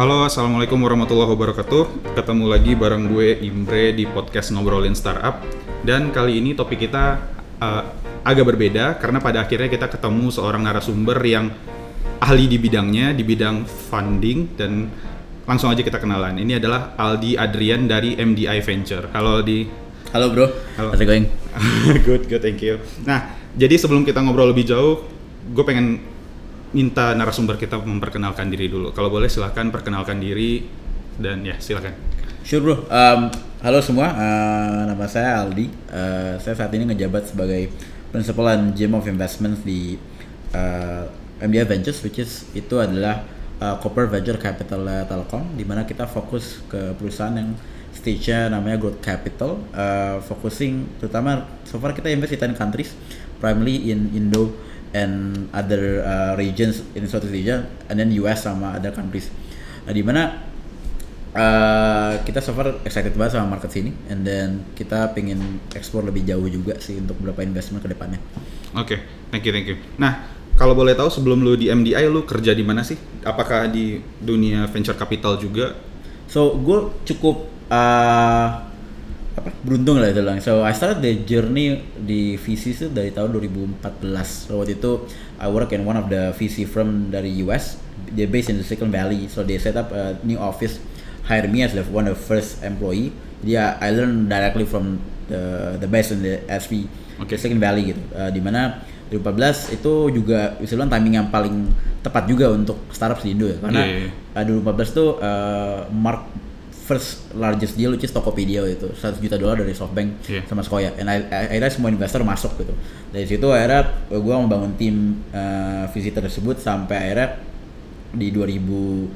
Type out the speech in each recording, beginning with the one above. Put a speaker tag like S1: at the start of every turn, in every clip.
S1: Halo, assalamualaikum warahmatullahi wabarakatuh. Ketemu lagi bareng gue Imbre di podcast ngobrolin startup. Dan kali ini topik kita uh, agak berbeda karena pada akhirnya kita ketemu seorang narasumber yang ahli di bidangnya, di bidang funding dan langsung aja kita kenalan. Ini adalah Aldi Adrian dari MDI Venture. Halo Aldi.
S2: Halo bro,
S1: Halo.
S2: how's it going?
S1: good, good, thank you. Nah, jadi sebelum kita ngobrol lebih jauh, gue pengen minta narasumber kita memperkenalkan diri dulu. Kalau boleh silahkan perkenalkan diri dan ya silakan.
S2: Sure bro, Um, halo semua, Uh, nama saya Aldi. Uh, saya saat ini ngejabat sebagai Principal and of Investments di uh, MDI Ventures, which is itu adalah uh, corporate venture capital uh, Telkom, di mana kita fokus ke perusahaan yang stage-nya namanya growth capital, uh, focusing terutama so far kita invest di 10 countries, primarily in Indo and other uh, regions in Southeast Asia, and then US sama other countries. Nah, di mana uh, kita so far excited banget sama market sini, and then kita pengen explore lebih jauh juga sih untuk beberapa investment ke depannya.
S1: Oke, thank you, thank you. Nah, kalau boleh tahu sebelum lu di MDI lu kerja di mana sih? Apakah di dunia venture capital juga?
S2: So gue cukup uh, apa beruntung lah itu lang. So I started the journey di VC itu dari tahun 2014. So waktu itu I work in one of the VC firm dari US. They based in the Silicon Valley. So they set up a new office, hire me as the one of the first employee. Dia I learn directly from the the best in the SV
S1: Oke.
S2: Silicon Valley gitu. Uh, di mana 2014 itu juga bisa bilang timing yang paling tepat juga untuk startup di Indo ya karena
S1: Iya, iya.
S2: uh, 2014 tuh uh, mark first largest deal which is Tokopedia itu 100 juta dolar dari SoftBank
S1: Iya.
S2: sama Sequoia and I- I- akhirnya semua investor masuk gitu dari situ akhirnya gue membangun tim uh, visi tersebut sampai akhirnya di 2016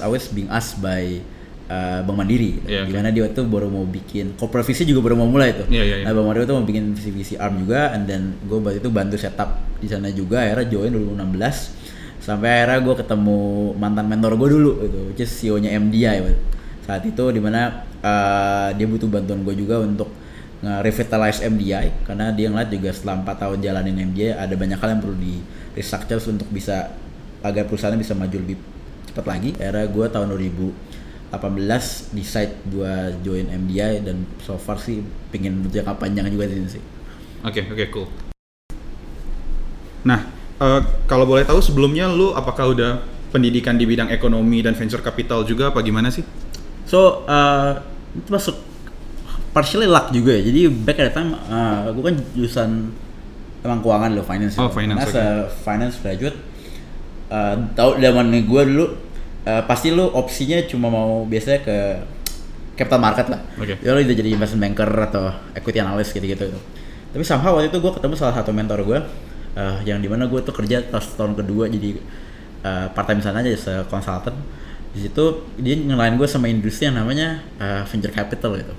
S2: I was being asked by uh, Bank Mandiri gitu.
S1: Iya, oke.
S2: di mana dia itu baru mau bikin corporate visi juga baru mau mulai tuh
S1: Iya, iya, iya.
S2: nah Bang Mario tuh mau bikin visi visi arm juga and then gue waktu itu bantu setup di sana juga akhirnya join 2016 sampai akhirnya gue ketemu mantan mentor gue dulu gitu which is CEO nya MDI waktu. saat itu di mana uh, dia butuh bantuan gue juga untuk nge-revitalize MDI karena dia ngeliat juga setelah 4 tahun jalanin MDI ada banyak hal yang perlu di restructure untuk bisa agar perusahaannya bisa maju lebih cepat lagi akhirnya gue tahun 2018 decide gue join MDI dan so far sih pengen jangka panjang juga di sini sih
S1: Oke, oke, cool. Nah, eh, kalau boleh tahu sebelumnya lu apakah udah pendidikan di bidang ekonomi dan venture capital juga apa gimana sih?
S2: So, uh, itu masuk partially luck juga ya. Jadi back at the time, uh, gue kan jurusan emang keuangan loh, finance.
S1: Oh, finance, oke.
S2: a finance graduate, uh, tau zaman gue dulu, uh, pasti lu opsinya cuma mau biasanya ke capital market lah.
S1: Oke.
S2: Ya lu udah jadi investment banker atau equity analyst gitu-gitu. Tapi somehow waktu itu gue ketemu salah satu mentor gue, uh, yang di mana gue tuh kerja pas tahun kedua jadi uh, part time sana aja se consultant. Di situ dia ngelain gue sama industri yang namanya uh, venture capital gitu.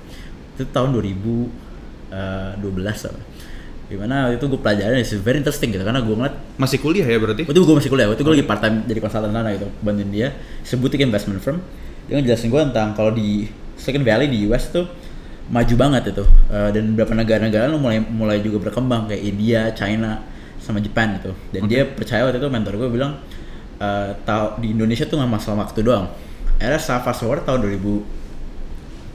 S2: Itu tahun 2012 apa. Di mana waktu itu gue pelajarin it's very interesting gitu karena gue ngeliat
S1: Masih kuliah ya berarti?
S2: waktu itu gue masih kuliah, waktu itu gue lagi part time jadi konsultan sana gitu, bantuin dia sebutin investment firm. Dia ngejelasin gue tentang kalau di Silicon Valley di US tuh maju banget itu Eh, dan beberapa negara-negara lu mulai mulai juga berkembang kayak India, China, sama Jepang gitu. Dan dia percaya waktu itu mentor gue bilang eh, tau di Indonesia tuh nggak masalah waktu doang. Era saya fast forward tahun 2014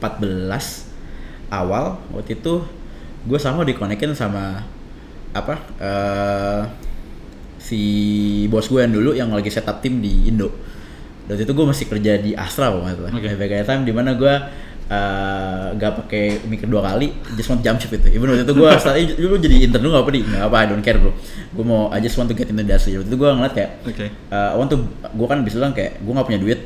S2: awal waktu itu gue sama dikonekin sama apa eh si bos gue yang dulu yang lagi setup tim di Indo. Dan waktu itu gue masih kerja di Astra kalau nggak salah.
S1: Oke.
S2: Okay. Time di mana gue eh gak pakai mikir dua kali, just want jump ship itu. Even waktu itu gue saat itu lu jadi intern lu gak apa di, nggak apa, I don't care bro. Gue mau, I just want to get into the industry. Waktu itu gue ngeliat kayak,
S1: Oke.
S2: uh, I want to, gue kan bisa bilang kayak gue gak punya duit.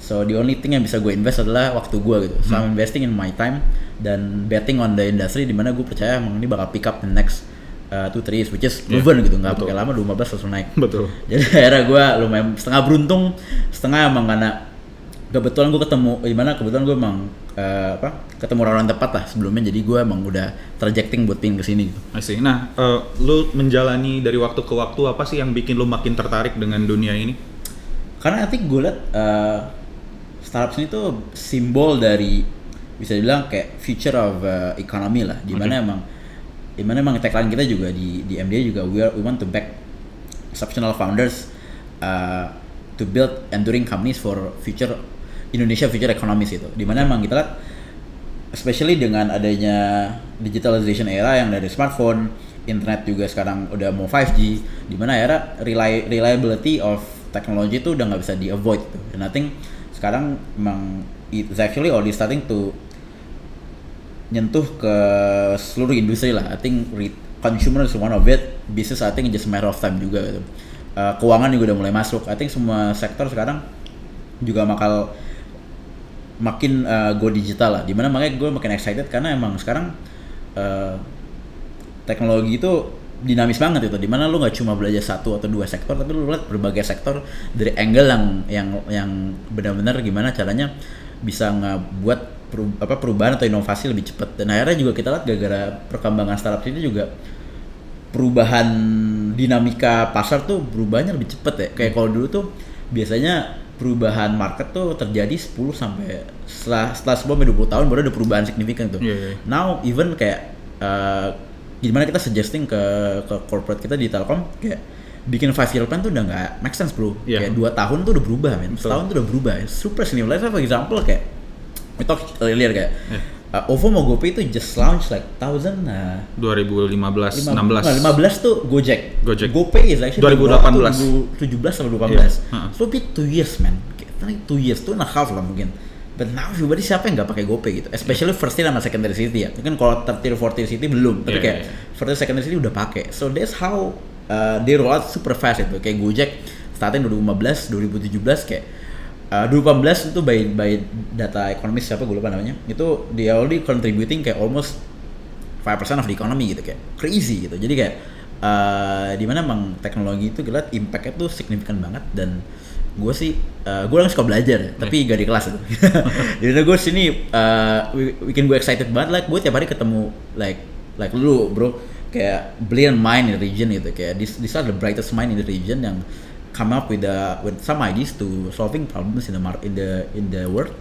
S2: So the only thing yang bisa gue invest adalah waktu gue gitu. So I'm investing in my time dan betting on the industry di mana gue percaya emang ini bakal pick up the next uh, two three years, which is
S1: Yeah,
S2: proven gitu. Nggak pakai lama 2015 langsung naik.
S1: Betul.
S2: Jadi akhirnya gue lumayan setengah beruntung, setengah emang karena kebetulan gue ketemu, gimana kebetulan gue emang eh, apa ketemu orang-orang tepat lah sebelumnya. Jadi gue emang udah trajecting buat pin ke sini
S1: gitu. See. Nah, eh, lu menjalani dari waktu ke waktu apa sih yang bikin lu makin tertarik dengan dunia ini?
S2: Karena nanti gue liat eh, startup ini tuh simbol dari bisa dibilang kayak future of uh, economy lah. Di mana
S1: Oke.
S2: emang di mana emang tagline kita juga di di MDA juga we, are, we want to back exceptional founders uh, to build enduring companies for future Indonesia future economies itu. Di mana emang kita lihat especially dengan adanya digitalization era yang dari smartphone, internet juga sekarang udah mau 5G, di mana era reli reliability of technology itu udah nggak bisa di avoid tuh. Dan I think sekarang emang it's actually already starting to nyentuh ke seluruh industri lah. I think re- consumer is one of it, business I think just matter of time juga gitu. Uh, keuangan juga udah mulai masuk. I think semua sektor sekarang juga bakal makin uh, go digital lah. Di mana makanya gue makin excited karena emang sekarang uh, teknologi itu dinamis banget itu. Di mana lu nggak cuma belajar satu atau dua sektor tapi lu lihat berbagai sektor dari angle yang yang yang benar-benar gimana caranya bisa ngebuat peru- apa perubahan atau inovasi lebih cepat. Dan akhirnya juga kita lihat gara-gara perkembangan startup ini juga perubahan dinamika pasar tuh berubahnya lebih cepet ya. Kayak kalau dulu tuh biasanya perubahan market tuh terjadi 10 sampai setelah setelah 10 sampai 20 tahun baru ada perubahan signifikan tuh.
S1: Iya, iya.
S2: Now even kayak uh, gimana kita suggesting ke ke corporate kita di Telkom kayak bikin five year plan tuh udah nggak make sense bro.
S1: Iya.
S2: Kayak dua tahun tuh udah berubah men. Setahun tuh udah berubah. Super stimulus for example kayak we talk earlier kayak
S1: Iya.
S2: Uh, OVO mau GoPay itu just launch like thousand uh,
S1: 2015, 16.
S2: Lima- nah, 15 tuh Gojek.
S1: Gojek.
S2: GoPay is actually
S1: 2018.
S2: 2017 atau 2018.
S1: Iya, heeh.
S2: So be two years man. Kita two years tuh and a half lah mungkin. But now everybody siapa yang nggak pakai GoPay gitu? Especially first city sama secondary city ya. Mungkin kalau third tier, fourth tier city belum. Tapi
S1: Iya,
S2: kayak
S1: iya, iya.
S2: first tier, secondary city udah pakai. So that's how uh, they roll out super fast itu. Kayak Gojek starting 2015, 2017 kayak Uh, 2018 itu by by data ekonomis siapa gue lupa namanya. Itu dia already contributing kayak almost 5% of the economy gitu kayak crazy gitu. Jadi kayak uh, di mana emang teknologi itu liat impactnya tuh signifikan banget dan gue sih uh, gue orang suka belajar ya, tapi gak di kelas itu jadi gue sini uh, bikin gue excited banget like gue tiap hari ketemu like like lu bro kayak brilliant mind in the region gitu. Kayak this, these are the brightest mind in the region yang come up with the with some ideas to solving problems in the mar- in the in the world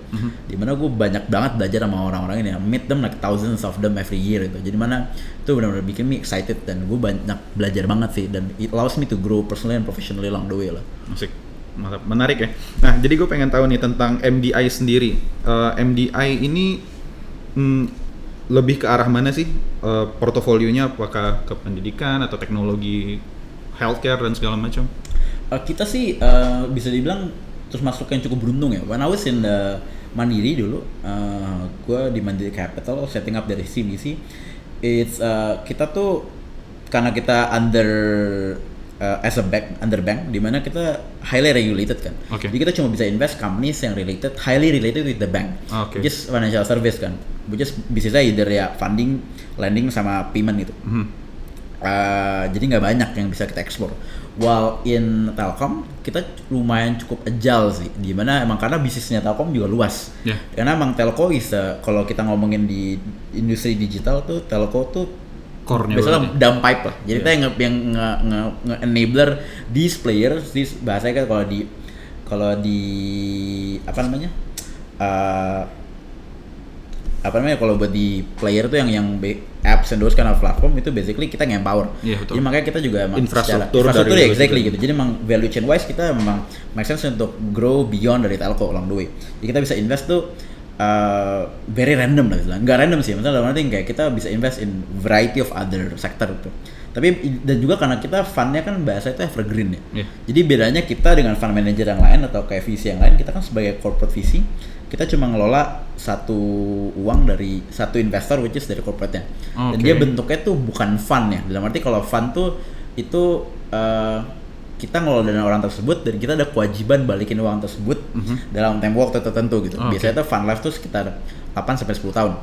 S2: di mana gue banyak banget belajar sama orang-orang ini meet them like thousands of them every year itu jadi mana itu benar-benar bikin me excited dan gue banyak belajar banget sih dan it allows me to grow personally and professionally along the way lah
S1: Asik. Mantap. Menarik ya. Nah, jadi gue pengen tahu nih tentang MDI sendiri. Eh, MDI ini hmm, lebih ke arah mana sih eh, portofolionya? Apakah ke pendidikan atau teknologi healthcare dan segala macam?
S2: Uh, kita sih uh, bisa dibilang terus masuk yang cukup beruntung ya. When I was in the Mandiri dulu, uh, gue di Mandiri Capital setting up dari CDC. It's uh, kita tuh karena kita under uh, as a bank under bank, di mana kita highly regulated kan.
S1: Oke.
S2: Jadi kita cuma bisa invest companies yang related highly related with the bank.
S1: Oke.
S2: Just financial service kan. Is bisnisnya either ya funding, lending sama payment gitu.
S1: Mhm.
S2: Uh, jadi nggak banyak yang bisa kita ekspor. While in Telkom kita lumayan cukup agile sih, di mana emang karena bisnisnya Telkom juga luas.
S1: Ya.
S2: Karena emang telco is kalau kita ngomongin di industri digital tuh telco tuh
S1: Core-nya
S2: biasanya
S1: ya.
S2: dump pipe lah. Jadi
S1: Iya.
S2: kita yang yang nge, nge, nge- enabler these players, these bahasanya kan kalau di kalau di apa namanya uh, apa namanya kalau buat di player tuh yang yang apps and those kind of platform itu basically kita nge-empower.
S1: Iya, betul.
S2: Jadi makanya kita juga emang
S1: Infrastruktur
S2: secara, infrastruktur
S1: dari
S2: ya, exactly gitu. Jadi emang value chain wise kita memang make sense untuk grow beyond dari telco along the way. Jadi kita bisa invest tuh uh, very random lah istilahnya. Nggak random sih, maksudnya dalam arti kayak kita bisa invest in variety of other sector tuh. Tapi dan juga karena kita fundnya kan bahasa itu evergreen ya.
S1: Iya.
S2: Jadi bedanya kita dengan fund manager yang lain atau kayak VC yang lain, kita kan sebagai corporate VC, kita cuma ngelola satu uang dari satu investor which is dari corporate-nya. Dan
S1: Oke.
S2: dia bentuknya tuh bukan fund ya. Dalam arti kalau fund tuh itu eh, kita ngelola dana orang tersebut dan kita ada kewajiban balikin uang tersebut dalam tempo waktu tertentu gitu.
S1: Oke.
S2: Biasanya tuh fund life tuh sekitar 8 sampai 10 tahun.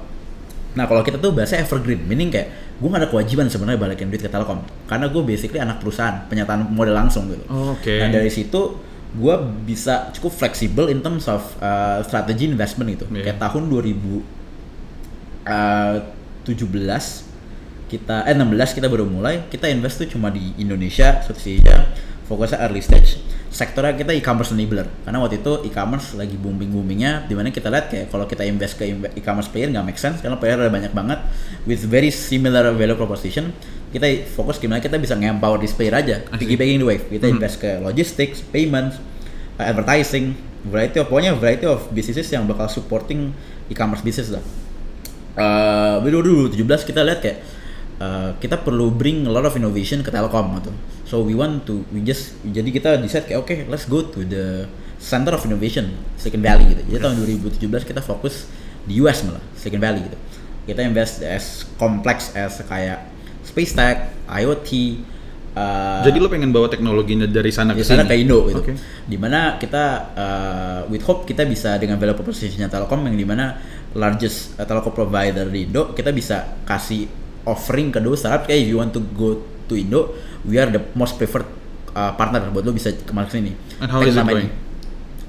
S2: Nah kalau kita tuh bahasa evergreen, meaning kayak gue gak ada kewajiban sebenarnya balikin duit ke Telkom, karena gue basically anak perusahaan, penyataan modal langsung gitu.
S1: Oke.
S2: Nah dari situ gue bisa cukup fleksibel in terms of uh, strategi investment itu.
S1: Iya.
S2: Kayak tahun 2017 kita eh 16 kita baru mulai, kita invest tuh cuma di Indonesia, Asia, fokusnya early stage. Sektornya kita e-commerce enabler karena waktu itu e-commerce lagi booming boomingnya di mana kita lihat kayak kalau kita invest ke e-commerce player nggak make sense karena player ada banyak banget with very similar value proposition kita fokus gimana kita bisa nge-empower this player aja piggybacking the wave kita
S1: Mhm.
S2: invest ke logistics payments uh, advertising, variety of pokoknya variety of businesses yang bakal supporting e-commerce business lah. Uh, di 2017 kita lihat kayak uh, kita perlu bring a lot of innovation ke Telkom gitu. So we want to we just jadi kita decide kayak oke okay, let's go to the center of innovation Silicon Valley gitu. Jadi tahun 2017 kita fokus di US malah Silicon Valley gitu. Kita invest as complex as kayak space tech, IoT, uh,
S1: Jadi lo pengen bawa teknologinya dari sana ke
S2: sana
S1: sini?
S2: ke Indo gitu.
S1: Oke.
S2: Di mana kita uh, with hope kita bisa dengan value propositionnya Telkom yang di mana largest uh, telco provider di Indo kita bisa kasih offering ke dua startup kayak if you want to go to Indo we are the most preferred uh, partner buat lo bisa ke mana sini.
S1: And how is it going?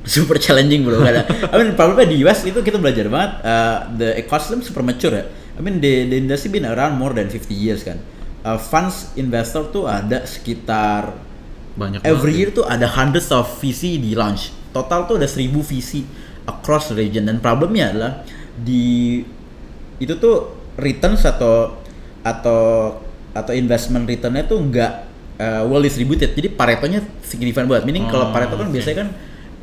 S2: Super challenging bro. Ada. I mean problemnya di US itu kita belajar banget. Uh, the ecosystem super mature ya. I mean the, the industry been around more than 50 years kan. Uh, funds investor tuh ada sekitar
S1: Banyak
S2: every
S1: banget
S2: year tuh ada hundreds of VC di launch. Total tuh ada 1000 VC across region dan problemnya adalah di itu tuh returns atau atau atau investment returnnya tuh nggak uh, well distributed. Jadi paretonya signifikan banget. Meaning kalau
S1: Oh,
S2: pareto kan
S1: oke.
S2: biasanya kan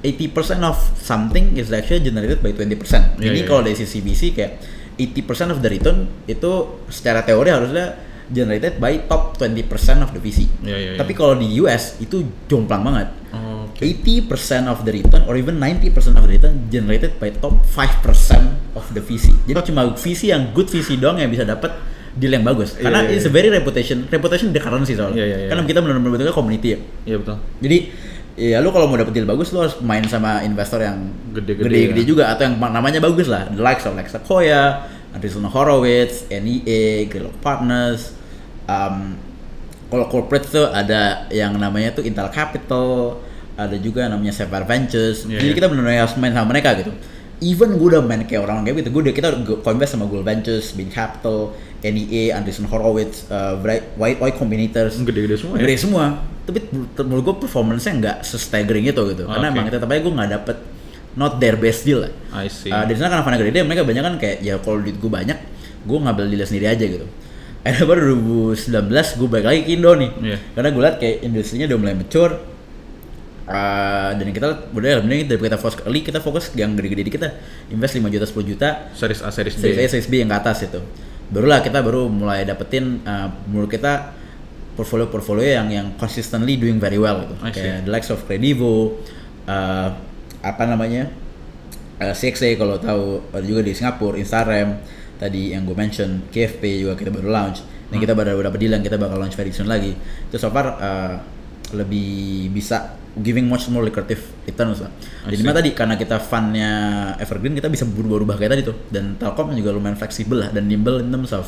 S2: 80% of something is actually generated by 20%.
S1: Iya,
S2: Jadi
S1: iya,
S2: kalau dari sisi VC kayak 80% of the return itu secara teori harusnya generated by top 20% of the VC.
S1: Iya, iya, iya.
S2: Tapi kalau di US itu jomplang banget.
S1: Oh, Oke.
S2: 80% of the return or even 90% of the return generated by top 5% of the VC. Jadi cuma VC yang good VC doang yang bisa dapat deal yang bagus. Karena
S1: iya,
S2: it's a
S1: iya.
S2: very reputation, reputation the currency soalnya.
S1: Iya, iya, iya.
S2: Karena kita benar-benar bentuknya community ya.
S1: Iya betul.
S2: Jadi ya lu kalau mau dapet deal bagus lu harus main sama investor yang
S1: Gede-gede
S2: gede-gede
S1: ya.
S2: juga atau yang namanya bagus lah. The likes of like Sequoia, Andreessen Horowitz, NEA, Greylock Partners. Um, kalau corporate tuh ada yang namanya tuh Intel Capital, ada juga yang namanya Sapphire Ventures.
S1: Iya,
S2: Jadi
S1: iya.
S2: kita benar-benar harus main sama mereka gitu. Even gue udah main kayak orang kayak gitu, gue udah kita co-invest sama Gold Ventures, Bain Capital, NEA, Andreessen Horowitz, uh, Y, y Combinators,
S1: Gede-gede semua ya.
S2: gede semua tapi menurut gue performance-nya nggak se-staggering itu gitu karena
S1: Oke.
S2: emang tetap aja gue nggak dapet not their best deal lah
S1: I see.
S2: Uh, dari sana karena Fana gede mereka banyak kan kayak ya kalau duit gue banyak gue ngambil deal sendiri aja gitu akhirnya baru 2019 gue balik lagi ke Indo nih
S1: Iya.
S2: karena gue liat kayak industrinya udah mulai mature Uh, dan kita udah mending dari kita fokus early kita fokus yang gede-gede kita invest 5 juta 10 juta
S1: Series A, series B.
S2: series A, series B yang ke atas itu. Barulah kita baru mulai dapetin uh, menurut kita portfolio-portfolio yang yang consistently doing very well gitu. Kayak the likes of Credivo, uh, apa namanya? Uh, CXA kalau tahu ada juga di Singapura, Instagram tadi yang gue mention, KFP juga kita baru launch. Dan
S1: Hmm.
S2: kita baru dapat deal yang kita bakal launch very soon lagi. Itu so far uh, lebih bisa giving much more lucrative returns lah. Jadi tadi karena kita fundnya evergreen kita bisa berubah-ubah kayak tadi tuh dan Telkom juga lumayan fleksibel lah dan nimble in terms of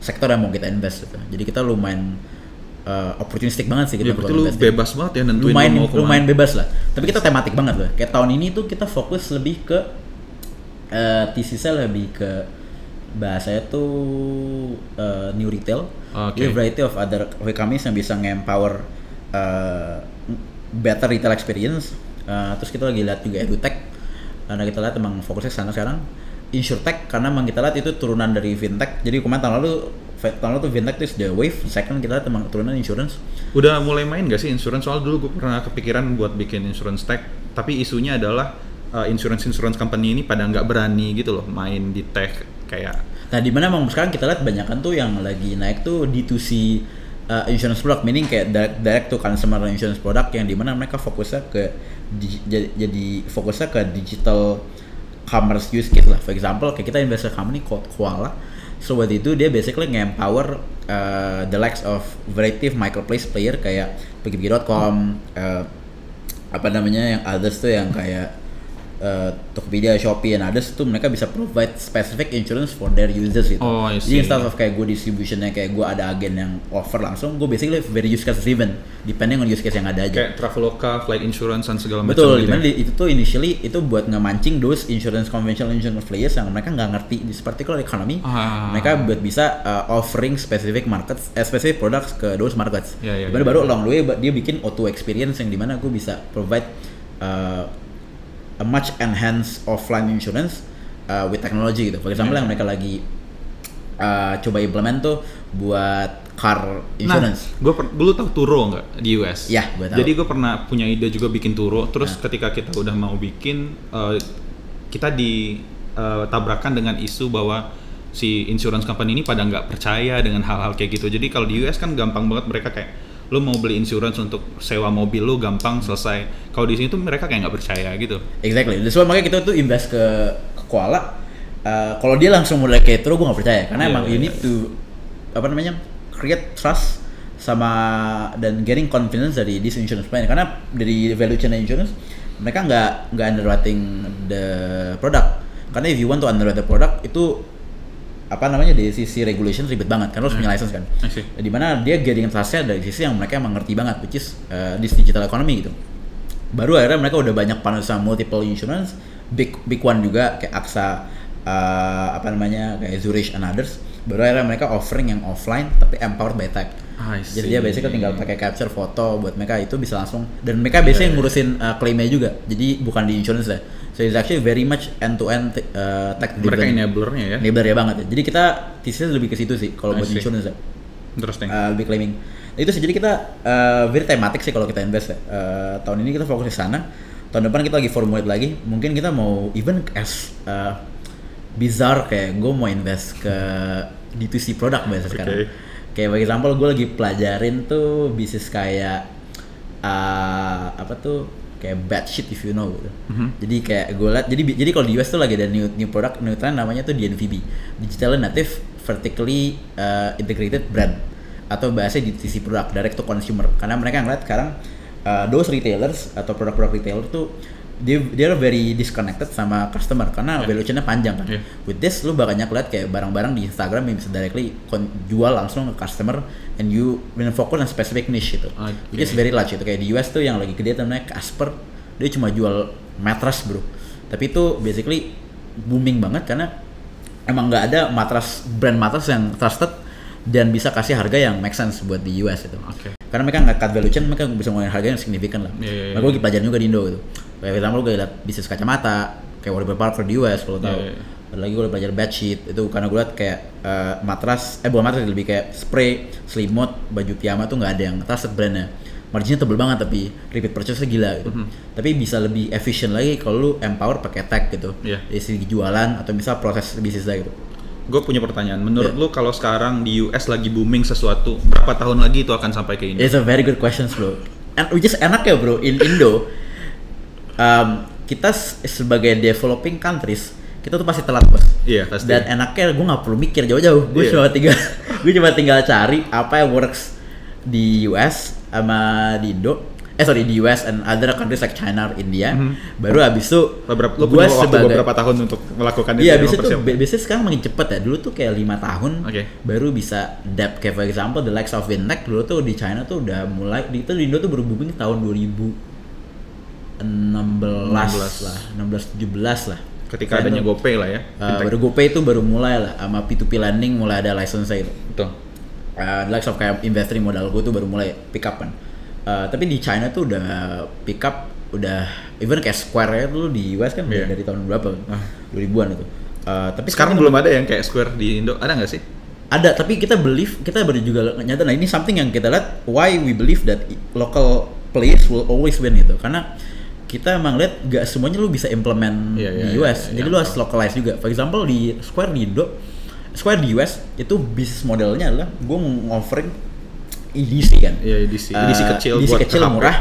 S2: sektor yang mau kita invest gitu. Jadi kita lumayan uh, opportunistic banget sih
S1: Ya,
S2: kita
S1: berarti
S2: kalau
S1: lu
S2: investing.
S1: bebas banget ya nentuin
S2: lumayan
S1: lu mau
S2: lumayan bebas lah. Tapi kita tematik banget loh. Kayak tahun ini tuh kita fokus lebih ke uh, TCC lebih ke bahasanya tuh uh, new retail.
S1: Oke.
S2: Jadi variety of other companies yang bisa nge-empower uh, better retail experience. Uh, terus kita lagi lihat juga edutech karena kita lihat emang fokusnya sana sekarang. Insurtech karena emang kita lihat itu turunan dari fintech. Jadi kemarin tahun lalu tahun lalu tuh fintech itu the wave. Second kita lihat emang turunan insurance.
S1: Udah mulai main gak sih insurance? Soal dulu gue pernah kepikiran buat bikin insurance tech, tapi isunya adalah uh, insurance insurance company ini pada nggak berani gitu loh main di tech kayak
S2: Nah, di mana emang sekarang kita lihat banyakan tuh yang lagi naik tuh D2C uh, insurance product, meaning kayak direct, direct to consumer insurance product yang di mana mereka fokusnya ke di- jadi, jadi fokusnya ke digital commerce use case lah. For example, kayak kita invest ke company called Koala. So waktu itu dia basically nge-empower uh, the likes of variety of marketplace player kayak pergi.com, uh, apa namanya yang others tuh yang kayak uh, Tokopedia, Shopee, and others tuh mereka bisa provide specific insurance for their users gitu.
S1: Oh, I
S2: Jadi
S1: see.
S2: instead of kayak gue distributionnya kayak gue ada agen yang offer langsung, gue basically very use case driven, depending on use case yang ada aja.
S1: kayak Traveloka, flight insurance dan segala macam
S2: Betul,
S1: gitu. ya.
S2: itu tuh initially itu buat ngemancing those insurance conventional insurance players yang mereka nggak ngerti di particular economy,
S1: Ah.
S2: mereka buat bisa uh, offering specific markets, eh, specific products ke those markets.
S1: Ya, ya,
S2: Di mana
S1: ya.
S2: baru along the way dia bikin auto experience yang di mana gue bisa provide uh, a much enhanced offline insurance uh, with technology gitu. For example
S1: Ya.
S2: yang mereka lagi uh, coba implement tuh buat car insurance.
S1: Nah, gue dulu tahu Turo nggak di US?
S2: Iya, gua tahu.
S1: Jadi gue pernah punya ide juga bikin Turo. Terus ketika kita udah mau bikin, eh, kita ditabrakan dengan isu bahwa si insurance company ini pada nggak percaya dengan hal-hal kayak gitu. Jadi kalau di US kan gampang banget mereka kayak lo mau beli insurance untuk sewa mobil lo gampang selesai. Kalau di sini tuh mereka kayak nggak percaya gitu.
S2: Exactly. That's why makanya kita tuh invest ke, ke koala. Uh, kalau dia langsung mulai kayak terus gue nggak percaya karena
S1: Iya,
S2: emang you
S1: iya.
S2: need to apa namanya create trust sama dan getting confidence dari this insurance plan karena dari value chain insurance mereka nggak nggak underwriting the product karena if you want to underwrite the product itu apa namanya dari sisi regulation ribet banget karena harus punya license kan? Di mana dia getting trustnya dari sisi yang mereka emang ngerti banget which is uh, this digital economy gitu. Baru akhirnya mereka udah banyak partner sama multiple insurance big big one juga kayak AXA uh, apa namanya kayak Zurich and others. Baru akhirnya mereka offering yang offline tapi empowered by tech. Jadi dia biasanya tinggal pakai capture foto buat mereka itu bisa langsung. Dan mereka biasanya
S1: Iya, iya.
S2: ngurusin uh, klaimnya juga. Jadi bukan di insurance ya so it's actually very much end to end uh, tech
S1: Mereka
S2: driven
S1: enablernya ya.
S2: enabler ya banget ya jadi kita thesis lebih ke situ sih kalau buat insurance ya
S1: Interesting.
S2: uh, lebih claiming. Nah, itu sih jadi kita uh, very tematik sih kalau kita invest ya. Uh, tahun ini kita fokus ke sana. Tahun depan kita lagi formulate lagi. Mungkin kita mau even as uh, bizarre kayak gue mau invest ke D2C produk biasa sekarang.
S1: Oke.
S2: Kayak bagi example gue lagi pelajarin tuh bisnis kayak uh, apa tuh kayak bad shit if you know gitu.
S1: Mhm.
S2: Jadi kayak gue liat jadi jadi kalau di US tuh lagi ada new new product new trend namanya tuh DNVB, Digital Native Vertically uh, Integrated Brand atau bahasa DTC product direct to consumer karena mereka ngeliat sekarang uh, those retailers atau produk-produk retailer tuh dia dia very disconnected sama customer karena
S1: Yeah.
S2: value chain-nya panjang kan.
S1: Yeah.
S2: With this lu banyak lihat kayak barang-barang di Instagram yang bisa directly jual langsung ke customer and you when focus on specific niche itu.
S1: Oke.
S2: Which is very large itu kayak di US tuh yang lagi gede namanya Casper dia cuma jual mattress bro tapi itu basically booming banget karena emang nggak ada matras brand matras yang trusted dan bisa kasih harga yang make sense buat di US itu
S1: Oke.
S2: karena mereka nggak cut value chain mereka bisa ngomongin harga yang signifikan lah
S1: Iya, iya, iya.
S2: Nah, gue lagi pelajaran juga di Indo gitu kayak pertama gue liat bisnis kacamata kayak Warby Parker di US kalau
S1: Iya, iya.
S2: ada lagi gue belajar bedsheet itu karena gue liat kayak eh, matras eh bukan matras lebih kayak spray selimut baju piyama tuh nggak ada yang trusted brandnya marginnya tebel banget tapi repeat purchase-nya gila gitu
S1: Mhm.
S2: tapi bisa lebih efisien lagi kalau lu empower pakai tag gitu
S1: Iya.
S2: dari segi jualan atau misal proses bisnisnya gitu
S1: Gue punya pertanyaan. Menurut
S2: Yeah.
S1: lu kalau sekarang di US lagi booming sesuatu, berapa tahun lagi itu akan sampai ke Indo?
S2: It's a very good question bro. And which is enak ya bro in Indo. Um, kita sebagai developing countries kita tuh pasti telat bos.
S1: Iya, pasti.
S2: Dan enaknya gue nggak perlu mikir jauh-jauh. Gue
S1: Iya.
S2: cuma tinggal gue cuma tinggal cari apa yang works di US sama di Indo. Eh sorry di US and other countries like China, or India.
S1: Mhm.
S2: Baru habis itu
S1: Beberapa, lu punya waktu
S2: sebagai-
S1: beberapa tahun untuk melakukan itu.
S2: Iya,
S1: ya,
S2: tuh
S1: mempersiapkan.
S2: biasanya sekarang makin cepet ya. Dulu tuh kayak lima tahun
S1: Oke.
S2: baru bisa adapt. Kayak for example the likes of Wintech dulu tuh di China tuh udah mulai di itu di Indo tuh baru booming tahun 2016 lah, 16 17 lah.
S1: Ketika
S2: Keren
S1: adanya. GoPay lah ya.
S2: Uh, baru GoPay itu baru mulai lah sama P2P lending mulai ada license itu.
S1: Betul.
S2: Uh, the likes of kayak investor modal gue tuh baru mulai pick up kan. Uh, tapi di China tuh udah pick up udah even kayak Square ya tuh di US kan
S1: Iya.
S2: dari tahun berapa?
S1: Ah.
S2: 2000-an itu. Uh, tapi
S1: Sekarang belum ada yang kayak Square di Indo. Ada nggak sih?
S2: ada tapi kita believe kita baru juga nyata nah ini something yang kita lihat why we believe that local players will always win gitu karena kita emang lihat gak semuanya lu bisa implement
S1: Iya, iya,
S2: di
S1: iya,
S2: US
S1: iya,
S2: jadi
S1: iya.
S2: lu harus localize juga for example di Square di Indo Square di US itu bisnis modelnya adalah gue ngoffering EDC kan
S1: Iya, EDC.
S2: Eh,
S1: EDC kecil
S2: EDC
S1: buat
S2: kecil murah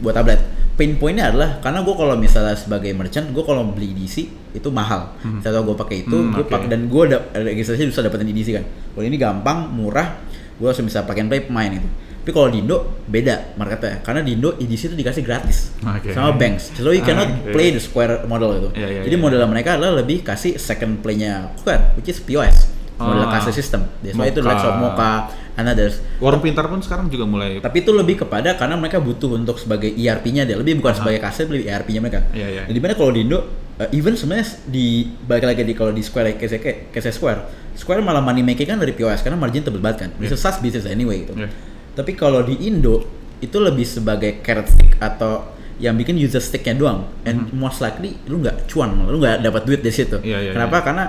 S2: buat tablet pain pointnya adalah karena gue kalau misalnya sebagai merchant gue kalau beli EDC itu mahal
S1: Hmm.
S2: saya gue pakai itu
S1: Hmm,
S2: gue
S1: oke.
S2: pakai dan gue ada registrasi bisa dapetin EDC kan kalau ini gampang murah gue langsung bisa and play pemain itu tapi kalau di Indo beda marketnya karena di Indo EDC itu dikasih gratis
S1: Oke.
S2: sama banks so you cannot
S1: Oke.
S2: play the Square model itu
S1: Iya, iya,
S2: jadi
S1: iya.
S2: model mereka adalah lebih kasih second playnya Square which is POS model
S1: Ah.
S2: kasih sistem that's why itu like of Mocha and others
S1: Warung Pintar pun sekarang juga mulai.
S2: tapi itu lebih kepada karena mereka butuh untuk sebagai ERP-nya dia, lebih bukan sebagai kasir, lebih ERP-nya mereka.
S1: Iya, iya.
S2: Nah, di mana kalau di Indo, uh, even sebenarnya di balik lagi di kalau di Square kayak Square, Square malah money making kan dari POS karena margin tebel banget kan. Bisa
S1: Iya.
S2: SaaS business anyway gitu.
S1: Iya.
S2: Tapi kalau di Indo itu lebih sebagai carrot stick atau yang bikin user sticknya doang, and most likely lu nggak cuan, lu nggak dapat duit dari situ.
S1: Hmm. Iya, iya,
S2: Kenapa? Karena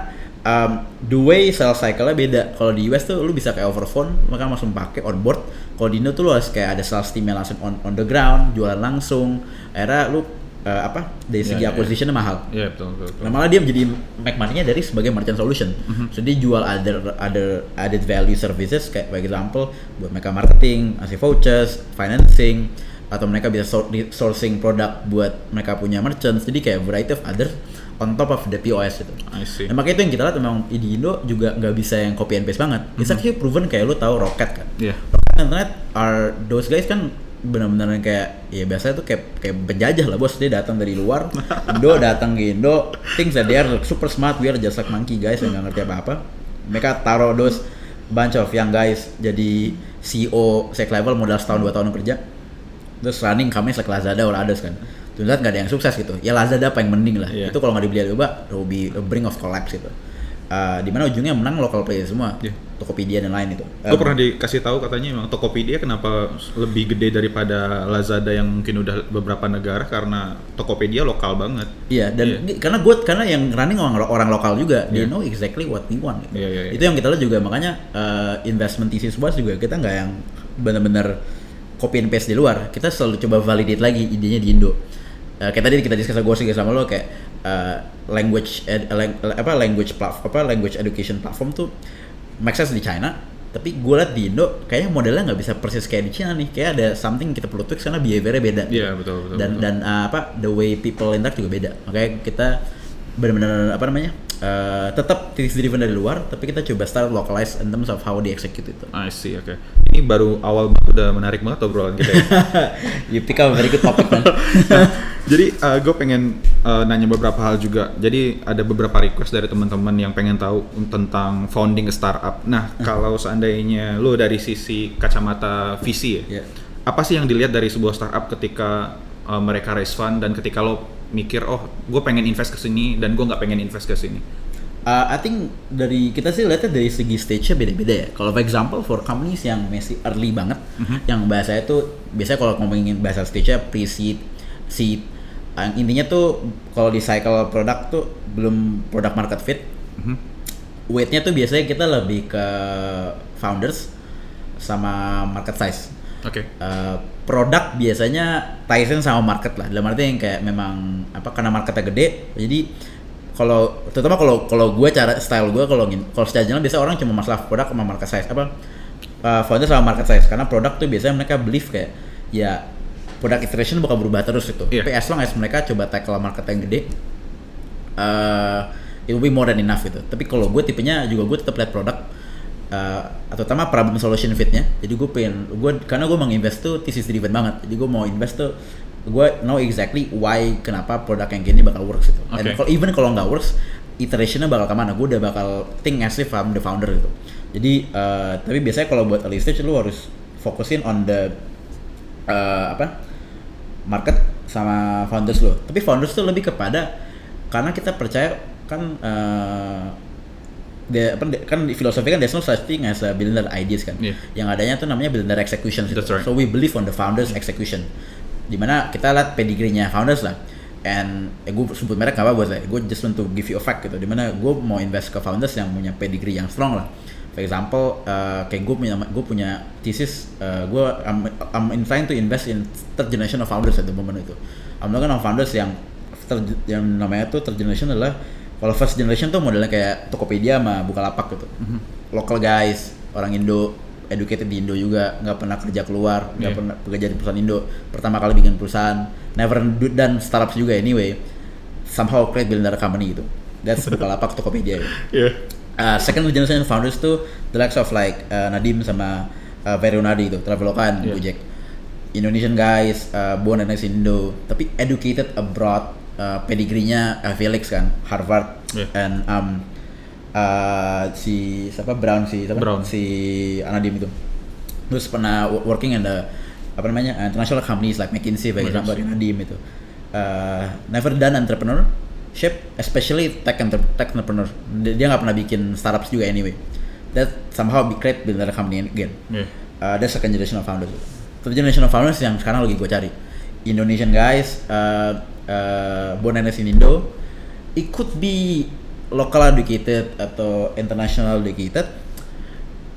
S2: um, the way sales cycle-nya beda. Kalau di US tuh lu bisa kayak over phone, maka langsung pakai on board. Kalau di Indo tuh lu harus kayak ada sales team yang langsung on, on the ground, jualan langsung. Akhirnya lu uh, apa dari segi
S1: Iya, iya,
S2: acquisition mahal.
S1: Iya betul betul. betul.
S2: Nah malah dia menjadi make money-nya dari sebagai merchant solution. So dia jual other other added value services kayak for example buat mereka marketing, ngasih vouchers, financing, atau mereka bisa sourcing produk buat mereka punya merchants. Jadi kayak variety of other on top of the POS itu.
S1: I see.
S2: Nah, makanya itu yang kita lihat memang di Indo juga nggak bisa yang copy and paste banget. It's actually proven kayak lu tahu Rocket kan.
S1: Iya.
S2: Rocket Internet are those guys kan benar-benar yang kayak ya biasanya tuh kayak kayak penjajah lah bos. Dia datang dari luar Indo datang ke Indo things that they are super smart we are just like monkey guys yang nggak ngerti apa-apa. Mereka taruh those bunch of young guys jadi CEO sec level modal setahun dua tahun kerja. Terus running companies like Lazada or others kan. Ternyata nggak ada yang sukses gitu. Ya Lazada paling mending lah.
S1: Iya.
S2: itu kalau nggak dibeli Alibaba it will be a brink of collapse gitu. Uh, di mana ujungnya yang menang local player semua.
S1: Iya.
S2: Tokopedia dan lain itu
S1: Gue
S2: Um,
S1: pernah dikasih tahu katanya emang Tokopedia kenapa lebih gede daripada Lazada yang mungkin udah beberapa negara karena Tokopedia lokal banget.
S2: Iya dan ini- karena gue karena yang running orang orang lokal juga, they
S1: Iya.
S2: know exactly what we want. Gitu.
S1: Iya, iya, iya.
S2: Itu yang kita lihat juga makanya uh, investment thesis was juga kita nggak yang benar-benar copy and paste di luar. Kita selalu coba validate lagi idenya di Indo. Uh, kayak tadi kita discuss gue juga sama lo kayak uh, language ed, lang- apa language platform apa language education platform tuh make sense di China tapi gue liat di Indo kayaknya modelnya nggak bisa persis kayak di China nih. Kayak ada something kita perlu tweak karena behaviornya beda.
S1: Iya, betul, betul,
S2: dan
S1: betul.
S2: dan uh, apa the way people interact juga beda. Makanya kita benar-benar apa namanya uh, tetap thesis driven dari luar tapi kita coba start localize in terms of how they execute itu
S1: I see, oke. Ini baru awal banget udah menarik banget obrolan kita ya.
S2: you pick up very good topic man
S1: Nah, jadi gue pengen uh, nanya beberapa hal juga. Jadi ada beberapa request dari teman-teman yang pengen tahu tentang founding startup. Nah, kalau seandainya lo dari sisi kacamata visi ya,
S2: Iya.
S1: apa sih yang dilihat dari sebuah startup ketika uh, mereka raise fund dan ketika lo mikir, oh, gue pengen invest ke sini dan gue nggak pengen invest ke sini.
S2: Uh, I think dari kita sih lihatnya dari segi stage-nya beda-beda ya. Kalau for example for companies yang masih early banget, yang bahasanya tuh biasanya kalau ngomongin bahasa stage-nya pre-seed, seed, uh, intinya tuh kalau di cycle produk tuh belum product market fit,
S1: Mhm.
S2: weight-nya tuh biasanya kita lebih ke founders sama market size.
S1: Oke.
S2: Uh, produk biasanya ties in sama market lah. Dalam arti yang kayak memang apa karena marketnya gede, jadi kalau terutama kalau kalau gue cara style gue kalau ngin- kalau secara general biasa orang cuma masalah produk sama market size apa uh, founder sama market size karena produk tuh biasanya mereka believe kayak ya produk iteration bakal berubah terus itu.
S1: Iya.
S2: Tapi as long as mereka coba tackle market yang gede, uh, it will be more than enough gitu. Tapi kalau gue tipenya juga gue tetap lihat produk uh, atau terutama problem solution fitnya. Jadi gue pengen gue karena gue mau invest tuh thesis driven banget. Jadi gue mau invest tuh gue know exactly why kenapa produk yang gini bakal works gitu. Dan kalau even kalau nggak works, iterationnya bakal ke mana? Gue udah bakal think as if I'm the founder gitu. Jadi uh, tapi biasanya kalau buat early stage lu harus fokusin on the uh, apa market sama founders lo. Tapi founders tuh lebih kepada karena kita percaya kan uh, dia apa kan di filosofi kan there's no such thing as a billionaire ideas kan.
S1: Iya.
S2: Yang adanya tuh namanya billionaire execution.
S1: That's right.
S2: So we believe on the founders execution. Di mana kita lihat pedigree-nya founders lah. And eh, gue sebut merek gak apa buat saya. Gue just want to give you a fact gitu. Di mana gue mau invest ke founders yang punya pedigree yang strong lah. For example, uh, kayak gue punya gue punya thesis, uh, gue I'm, I'm inclined to invest in third generation of founders at the moment itu. I'm looking on founders yang third, yang namanya tuh third generation adalah kalau first generation tuh modelnya kayak Tokopedia sama Bukalapak gitu. Local guys, orang Indo, educated di Indo juga, nggak pernah kerja keluar, nggak
S1: Iya.
S2: pernah bekerja di perusahaan Indo. Pertama kali bikin perusahaan, never do dan startups juga anyway. Somehow create billionaire company gitu. That's Bukalapak Tokopedia. Gitu.
S1: Iya.
S2: Uh, second generation founders tuh the likes of like uh, Nadim sama uh, Verionadi itu Traveloka
S1: Yeah.
S2: Gojek Indonesian guys uh, born and raised in Indo tapi educated abroad uh, pedigree-nya uh, Felix kan Harvard.
S1: Yeah.
S2: and um, uh, si siapa Brown si siapa?
S1: Brown.
S2: si Anadim itu. Terus pernah wo- working in the apa namanya international companies like McKinsey for example
S1: McKinsey.
S2: Nadim itu. Uh, never done entrepreneurship especially tech, entre- tech entrepreneur. Dia nggak pernah bikin startups juga anyway. That somehow be create build another company again.
S1: Iya.
S2: uh, that's second generation of founders. Third generation of founders yang sekarang lagi gue cari. Indonesian guys uh, uh, and raised in Indo it could be local educated atau international educated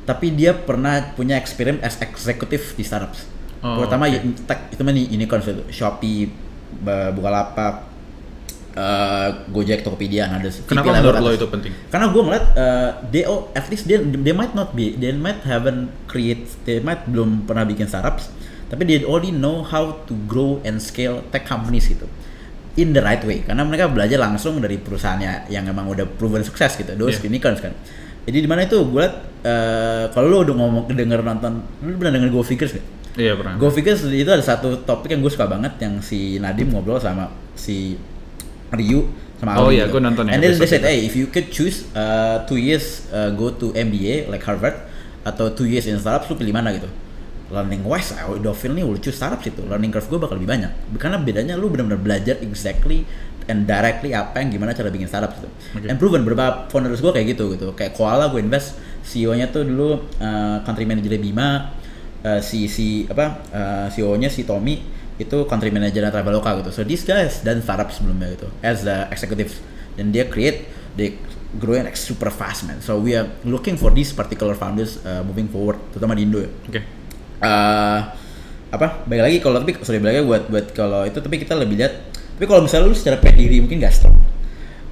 S2: tapi dia pernah punya experience as eksekutif di startups
S1: Oh,
S2: terutama
S1: oke.
S2: y- tech itu mah unicorn Shopee Bukalapak eh, Gojek Tokopedia nah ada
S1: Kenapa
S2: VP
S1: menurut lo itu penting?
S2: karena gue ngeliat uh, they oh, at least they, they might not be they might haven't create they might belum pernah bikin startups tapi they already know how to grow and scale tech companies gitu in the right way karena mereka belajar langsung dari perusahaannya yang emang udah proven sukses gitu those
S1: Yeah.
S2: unicorns kan jadi di mana itu gue liat uh, kalau lo udah ngomong denger nonton lu pernah denger Go Figures gak?
S1: Iya pernah.
S2: Go Figures itu ada satu topik yang gue suka banget yang si Nadim ngobrol sama si Ryu sama
S1: Oh iya,
S2: gitu.
S1: gue nonton yang
S2: And then they said, hey, if you could choose uh, two years uh, go to MBA like Harvard atau two years in startups, lu pilih mana gitu? Learning wise, I udah feel nih will choose startups itu. Learning curve gue bakal lebih banyak. Karena bedanya lu benar-benar belajar exactly and directly apa yang gimana cara bikin startup gitu.
S1: Oke.
S2: And proven beberapa founders gue kayak gitu gitu. Kayak Koala gue invest CEO-nya tuh dulu uh, country manager Bima, uh, si si apa uh, CEO-nya si Tommy itu country manager Traveloka gitu. So these guys dan startup sebelumnya gitu as the executives dan dia create they growing like super fast man. So we are looking for these particular founders uh, moving forward terutama di Indo ya.
S1: Oke.
S2: Eh, apa baik lagi kalau tapi sorry balik lagi buat buat kalau itu tapi kita lebih lihat tapi kalau misalnya lu secara pedigree mungkin gak strong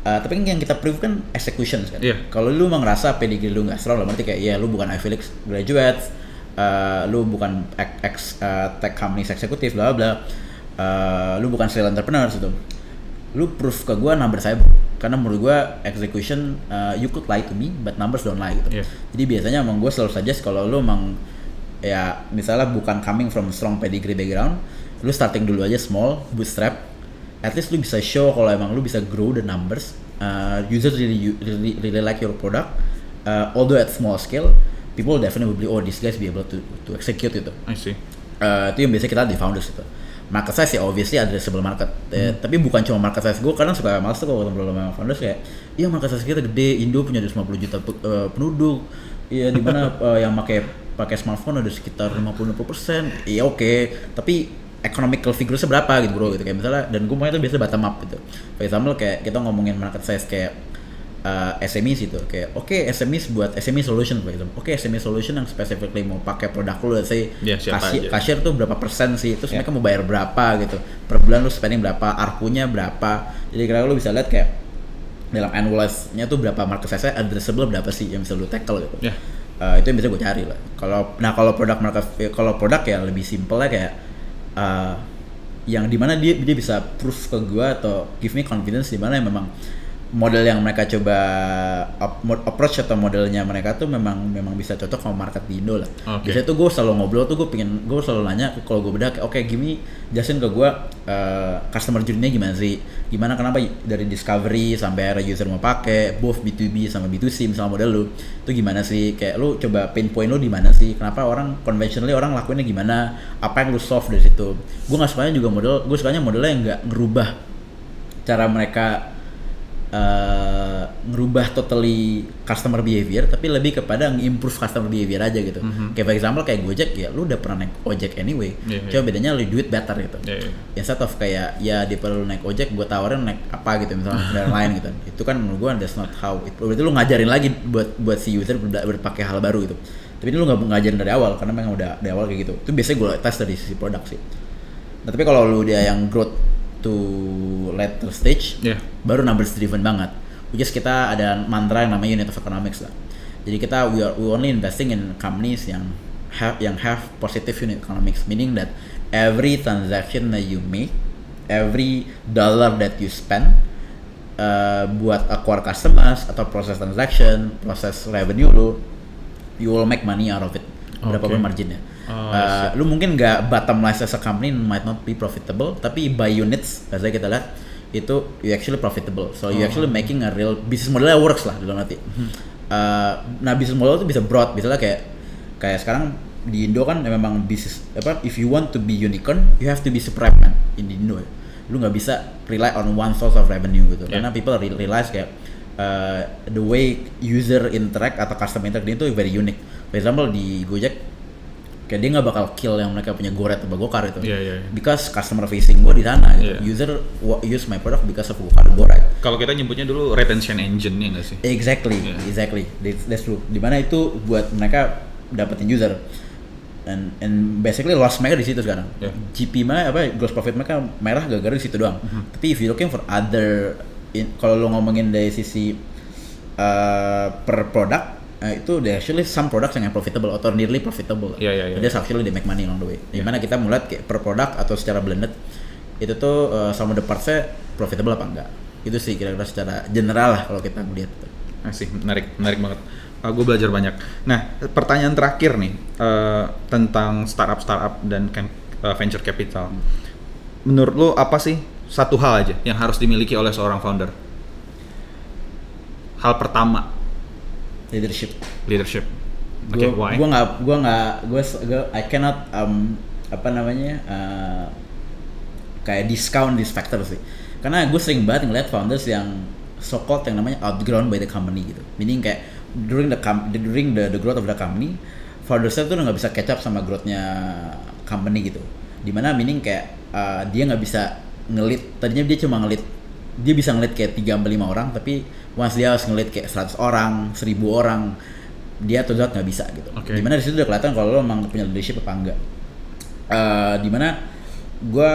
S2: Eh, tapi yang kita prove kan execution kan
S1: Iya.
S2: kalau lu emang ngerasa pedigree lu gak strong lah berarti kayak ya lu bukan League graduate eh, lu bukan ex, ex eh, tech companies eksekutif bla bla Eh, lu bukan serial entrepreneur gitu lu proof ke gua number saya karena menurut gua execution uh, you could lie to me but numbers don't lie gitu
S1: Iya.
S2: jadi biasanya emang gue selalu suggest kalau lu emang ya misalnya bukan coming from strong pedigree background lu starting dulu aja small bootstrap at least lu bisa show kalau emang lu bisa grow the numbers. Uh, users really, really really like your product. Uh, although at small scale people definitely will be oh these guys be able to to execute itu.
S1: I see.
S2: Eh, itu yang biasa kita di founders itu. Market size ya obviously addressable market. Eh, tapi bukan cuma market size. Gue kadang suka males tuh kalau ngobrol sama founders kayak iya market size kita gede Indo punya 250 juta eh, penduduk. Iya di mana eh, yang pakai pakai smartphone ada sekitar 50 persen. Iya oke. Tapi economical figures berapa gitu bro gitu. Kayak misalnya dan gue maunya tuh biasa bottom up gitu. For example kayak kita ngomongin market size kayak uh, SMEs itu kayak oke SMEs buat SME solution for example. Oke SME solution yang specifically mau pakai produk lu let's say
S1: Ya, siapa
S2: kasir, kasir tuh berapa persen sih? Terus
S1: Ya.
S2: mereka mau bayar berapa gitu. Per bulan lu spending berapa arpunya berapa. Jadi kira lu bisa lihat kayak dalam annualize-nya tuh berapa market size addressable berapa sih yang bisa lu tackle gitu.
S1: Ya.
S2: Eh, itu yang bisa gue cari lah. Kalau nah kalau produk market kalau produk ya lebih simple ya kayak eh, yang di mana dia dia bisa proof ke gue atau give me confidence di mana yang memang model yang mereka coba approach atau modelnya mereka tuh memang memang bisa cocok sama market di Indo lah.
S1: Oke.
S2: Biasanya tuh gue selalu ngobrol tuh gue pengen gue selalu nanya kalau gue bedah kayak, oke gini jelasin ke gue eh, customer journey-nya gimana sih? Gimana kenapa dari discovery sampai akhirnya user mau pakai both B2B sama B2C misalnya model lu itu gimana sih? Kayak lu coba pain point lu di mana sih? Kenapa orang conventionally orang lakuinnya gimana? Apa yang lu solve dari situ? Gue nggak sukanya juga model gue sukanya modelnya yang nggak ngerubah cara mereka eh, ngerubah totally customer behavior tapi lebih kepada improve customer behavior aja gitu.
S1: Mhm.
S2: Kayak for example kayak Gojek ya lu udah pernah naik ojek anyway.
S1: Iya, iya.
S2: Cuma bedanya lu do it better gitu.
S1: Ya, ya.
S2: Instead of kayak ya di perlu naik ojek gue tawarin naik apa gitu misalnya kendaraan lain gitu. Itu kan menurut gue that's not how it. Berarti lu ngajarin lagi buat buat si user ber- berpakai hal baru gitu. Tapi ini lu nggak ngajarin dari awal karena memang udah dari awal kayak gitu. Itu biasanya gue tes dari sisi produk sih. Nah, tapi kalau lu dia yang growth to later stage,
S1: Ya.
S2: baru numbers driven banget. Which is kita ada mantra yang namanya unit of economics lah. Jadi kita we are we only investing in companies yang have yang have positive unit economics, meaning that every transaction that you make, every dollar that you spend uh, buat acquire customers atau proses transaction, proses revenue lu, you will make money out of it. Berapapun
S1: Okay.
S2: marginnya.
S1: Oh,
S2: Uh, lu mungkin nggak bottom line as a company might not be profitable, tapi by units, biasanya kita lihat itu you actually profitable. So you
S1: Oh.
S2: actually making a real business model that works lah dalam arti. Uh, nah business model itu bisa broad, misalnya kayak kayak sekarang di Indo kan memang bisnis apa if you want to be unicorn you have to be spread man in Indo ya. lu nggak bisa rely on one source of revenue gitu
S1: Yeah.
S2: karena people re- realize kayak uh, the way user interact atau customer interact itu very unique for example di Gojek kayak dia nggak bakal kill yang mereka punya Goret atau Gokar itu
S1: Iya, iya, iya.
S2: because customer facing gue di sana gitu.
S1: Iya.
S2: user use my product because of Gokar Goret
S1: Kalau kita nyebutnya dulu retention engine ya nggak sih?
S2: Exactly,
S1: Yeah.
S2: exactly. That's, that's true. Di mana itu buat mereka dapetin user. And, and basically loss mereka di situ sekarang.
S1: Yeah.
S2: GP mereka apa gross profit mereka merah gara-gara di situ doang. Tapi if you looking for other in- kalau lo ngomongin dari sisi uh, per produk uh, itu there actually some products yang profitable atau nearly profitable.
S1: Iya, iya, iya.
S2: That's actually they make money along the way. Di mana kita melihat kayak per produk atau secara blended itu tuh uh, sama the parts-nya profitable apa enggak. Itu sih kira-kira secara general lah kalau kita melihat.
S1: Asih, menarik, menarik banget. gue belajar banyak. Nah, pertanyaan terakhir nih eh, tentang startup startup dan cam- eh, venture capital. Menurut lo apa sih satu hal aja yang harus dimiliki oleh seorang founder? Hal pertama,
S2: leadership.
S1: leadership. Oke,
S2: Gue
S1: why?
S2: gua nggak gua nggak gue I cannot um, apa namanya uh, kayak discount this factor sih. Karena gue sering banget ngeliat founders yang so called yang namanya outgrown by the company gitu. Meaning kayak during the com- during the, the growth of the company, foundersnya tuh udah nggak bisa catch up sama growthnya company gitu. Di mana meaning kayak uh, dia nggak bisa ngelit. Tadinya dia cuma ngelit dia bisa ngelit kayak 3 sampai 5 orang tapi once dia harus ngelit kayak 100 orang, 1000 orang, dia tuh nggak bisa gitu.
S1: Oke.
S2: Di mana di situ udah kelihatan kalau lo emang punya leadership apa enggak. Eh di mana gue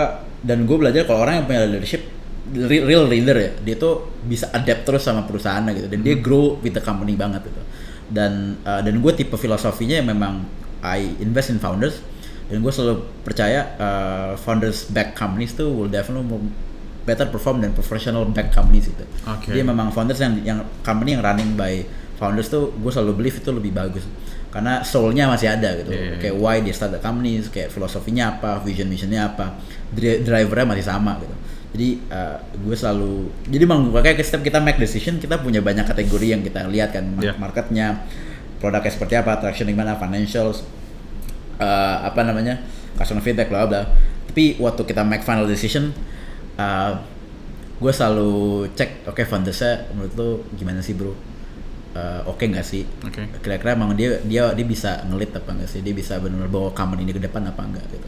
S2: dan gue belajar kalau orang yang punya leadership real, leader ya dia tuh bisa adapt terus sama perusahaannya gitu dan dia grow with the company banget gitu dan eh, dan gue tipe filosofinya yang memang I invest in founders dan gue selalu percaya eh, founders back companies tuh will definitely better perform than professional back companies gitu
S1: Oke.
S2: dia memang founders yang yang company yang running by founders tuh gue selalu believe itu lebih bagus karena soulnya masih ada gitu
S1: Iya, iya, iya.
S2: kayak why dia start the company kayak filosofinya apa vision missionnya apa dri- drivernya masih sama gitu jadi uh, gue selalu jadi memang kayak setiap kita make decision kita punya banyak kategori yang kita lihat kan
S1: Iya.
S2: marketnya produknya seperti apa traction gimana financials uh, apa namanya customer feedback bla bla tapi waktu kita make final decision uh, gue selalu cek oke foundersnya menurut lo gimana sih bro Uh, oke nggak sih
S1: Oke.
S2: kira-kira emang dia dia dia bisa ngelit apa enggak sih dia bisa benar-benar bawa company ini ke depan apa enggak gitu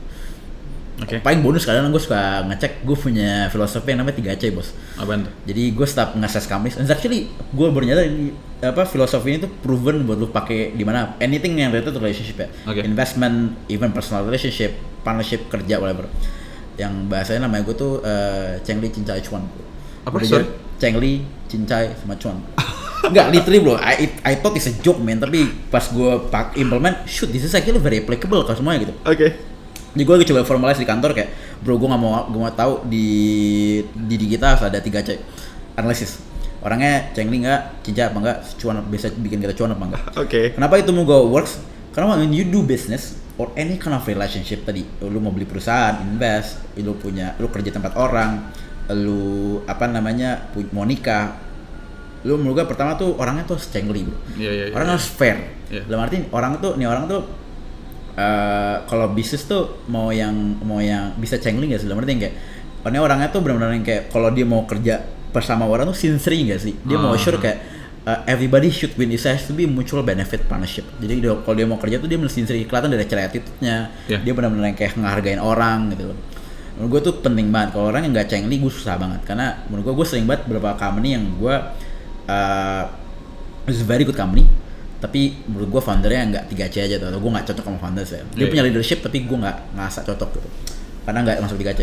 S1: Oke.
S2: paling bonus kadang gue suka ngecek gue punya filosofi yang namanya 3C bos
S1: Apaan tuh?
S2: jadi gue start nge-assess companies and actually gue baru nyadar ini apa filosofi ini tuh proven buat lu pakai di mana anything yang related to relationship ya
S1: Oke.
S2: investment even personal relationship partnership kerja whatever yang bahasanya namanya gue tuh uh, Cheng Li Cincai Chuan
S1: Apa,
S2: Udah
S1: sorry?
S2: jadi Cheng Li Cincai sama Chuan Enggak, literally bro, I, I thought it's a joke man, tapi pas gue pak implement, shoot, this is actually very applicable ke semuanya gitu.
S1: Oke.
S2: Jadi gue coba formalize di kantor kayak, bro gue nggak mau gue mau tahu di di, di kita harus ada tiga c analisis. Orangnya cengli nggak, cincai apa enggak, cuan bisa bikin kita cuan apa enggak.
S1: Oke.
S2: Kenapa itu mau go works? Karena when you do business or any kind of relationship tadi, lu mau beli perusahaan, invest, lu punya, lu kerja tempat orang, lu apa namanya, mau nikah, lu menurut pertama tuh orangnya tuh cengli bro.
S1: Iya, iya, iya.
S2: Orang harus fair.
S1: Iya.
S2: Dalam arti orang tuh, nih orang tuh eh kalau bisnis tuh mau yang mau yang bisa cengli nggak sih? Dalam arti kayak, ini orangnya tuh benar-benar yang kayak kalau dia mau kerja bersama orang tuh sincere nggak sih? Dia mau
S1: Ah.
S2: sure kayak uh, everybody should win. It has to be mutual benefit partnership. Jadi dia- kalau dia mau kerja tuh dia mesti sincere. Kelihatan dari cara attitude-nya.
S1: Iya.
S2: Dia benar-benar yang kayak ngehargain orang gitu loh. Menurut gue tuh penting banget. Kalau orang yang nggak cengli, gue susah banget. Karena menurut gue, gue sering banget beberapa company yang gue uh, it's a very good company. Tapi menurut gue foundernya nggak 3C aja tuh. Atau gue nggak cocok sama founders ya. Dia
S1: Iya,
S2: punya leadership tapi gue nggak ngerasa cocok gitu. Karena nggak masuk 3C.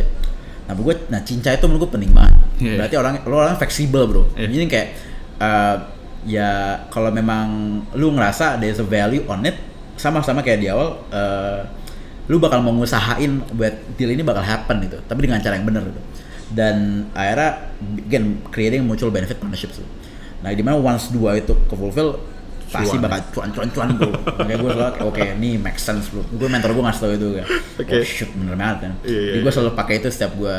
S2: Nah, menurut gue, nah cinca itu menurut gue penting banget.
S1: Iya.
S2: Berarti orang lo orang fleksibel bro.
S1: Iya.
S2: Jadi kayak uh, ya kalau memang lu ngerasa there's a value on it sama-sama kayak di awal uh, lu bakal mau ngusahain buat deal ini bakal happen gitu tapi dengan cara yang benar gitu dan akhirnya again creating mutual benefit partnerships tuh. nah di mana once dua itu ke fulfill pasti
S1: Cuan.
S2: bakal cuan cuan cuan bro makanya gue selalu oke ini make sense bro gue mentor gue ngasih tau itu kayak
S1: Oke.
S2: oh shoot bener banget kan
S1: Iya, iya,
S2: jadi gue
S1: iya.
S2: selalu pakai itu setiap gue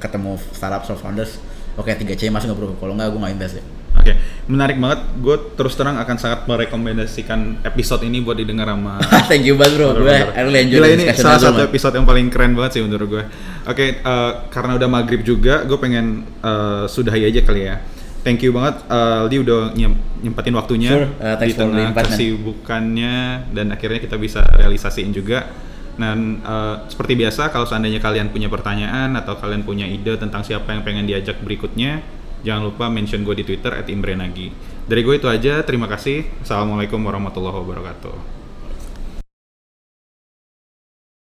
S2: ketemu startup or founders oke 3C masuk nggak bro kalau nggak gue nggak invest ya
S1: Oke, okay. menarik banget. Gue terus terang akan sangat merekomendasikan episode ini buat didengar sama.
S2: Thank you banget bro, gue enjoy
S1: ini salah satu
S2: man.
S1: episode yang paling keren banget sih menurut gue. Oke, okay, uh, karena udah maghrib juga, gue pengen uh, sudahi aja kali ya. Thank you banget, uh, udah nyem nyempatin waktunya
S2: sure. uh,
S1: di tengah kesibukannya dan akhirnya kita bisa realisasiin juga. Dan uh, seperti biasa, kalau seandainya kalian punya pertanyaan atau kalian punya ide tentang siapa yang pengen diajak berikutnya, Jangan lupa mention gue di Twitter @imbrenagi. Dari gue itu aja. Terima kasih. Assalamualaikum warahmatullahi wabarakatuh.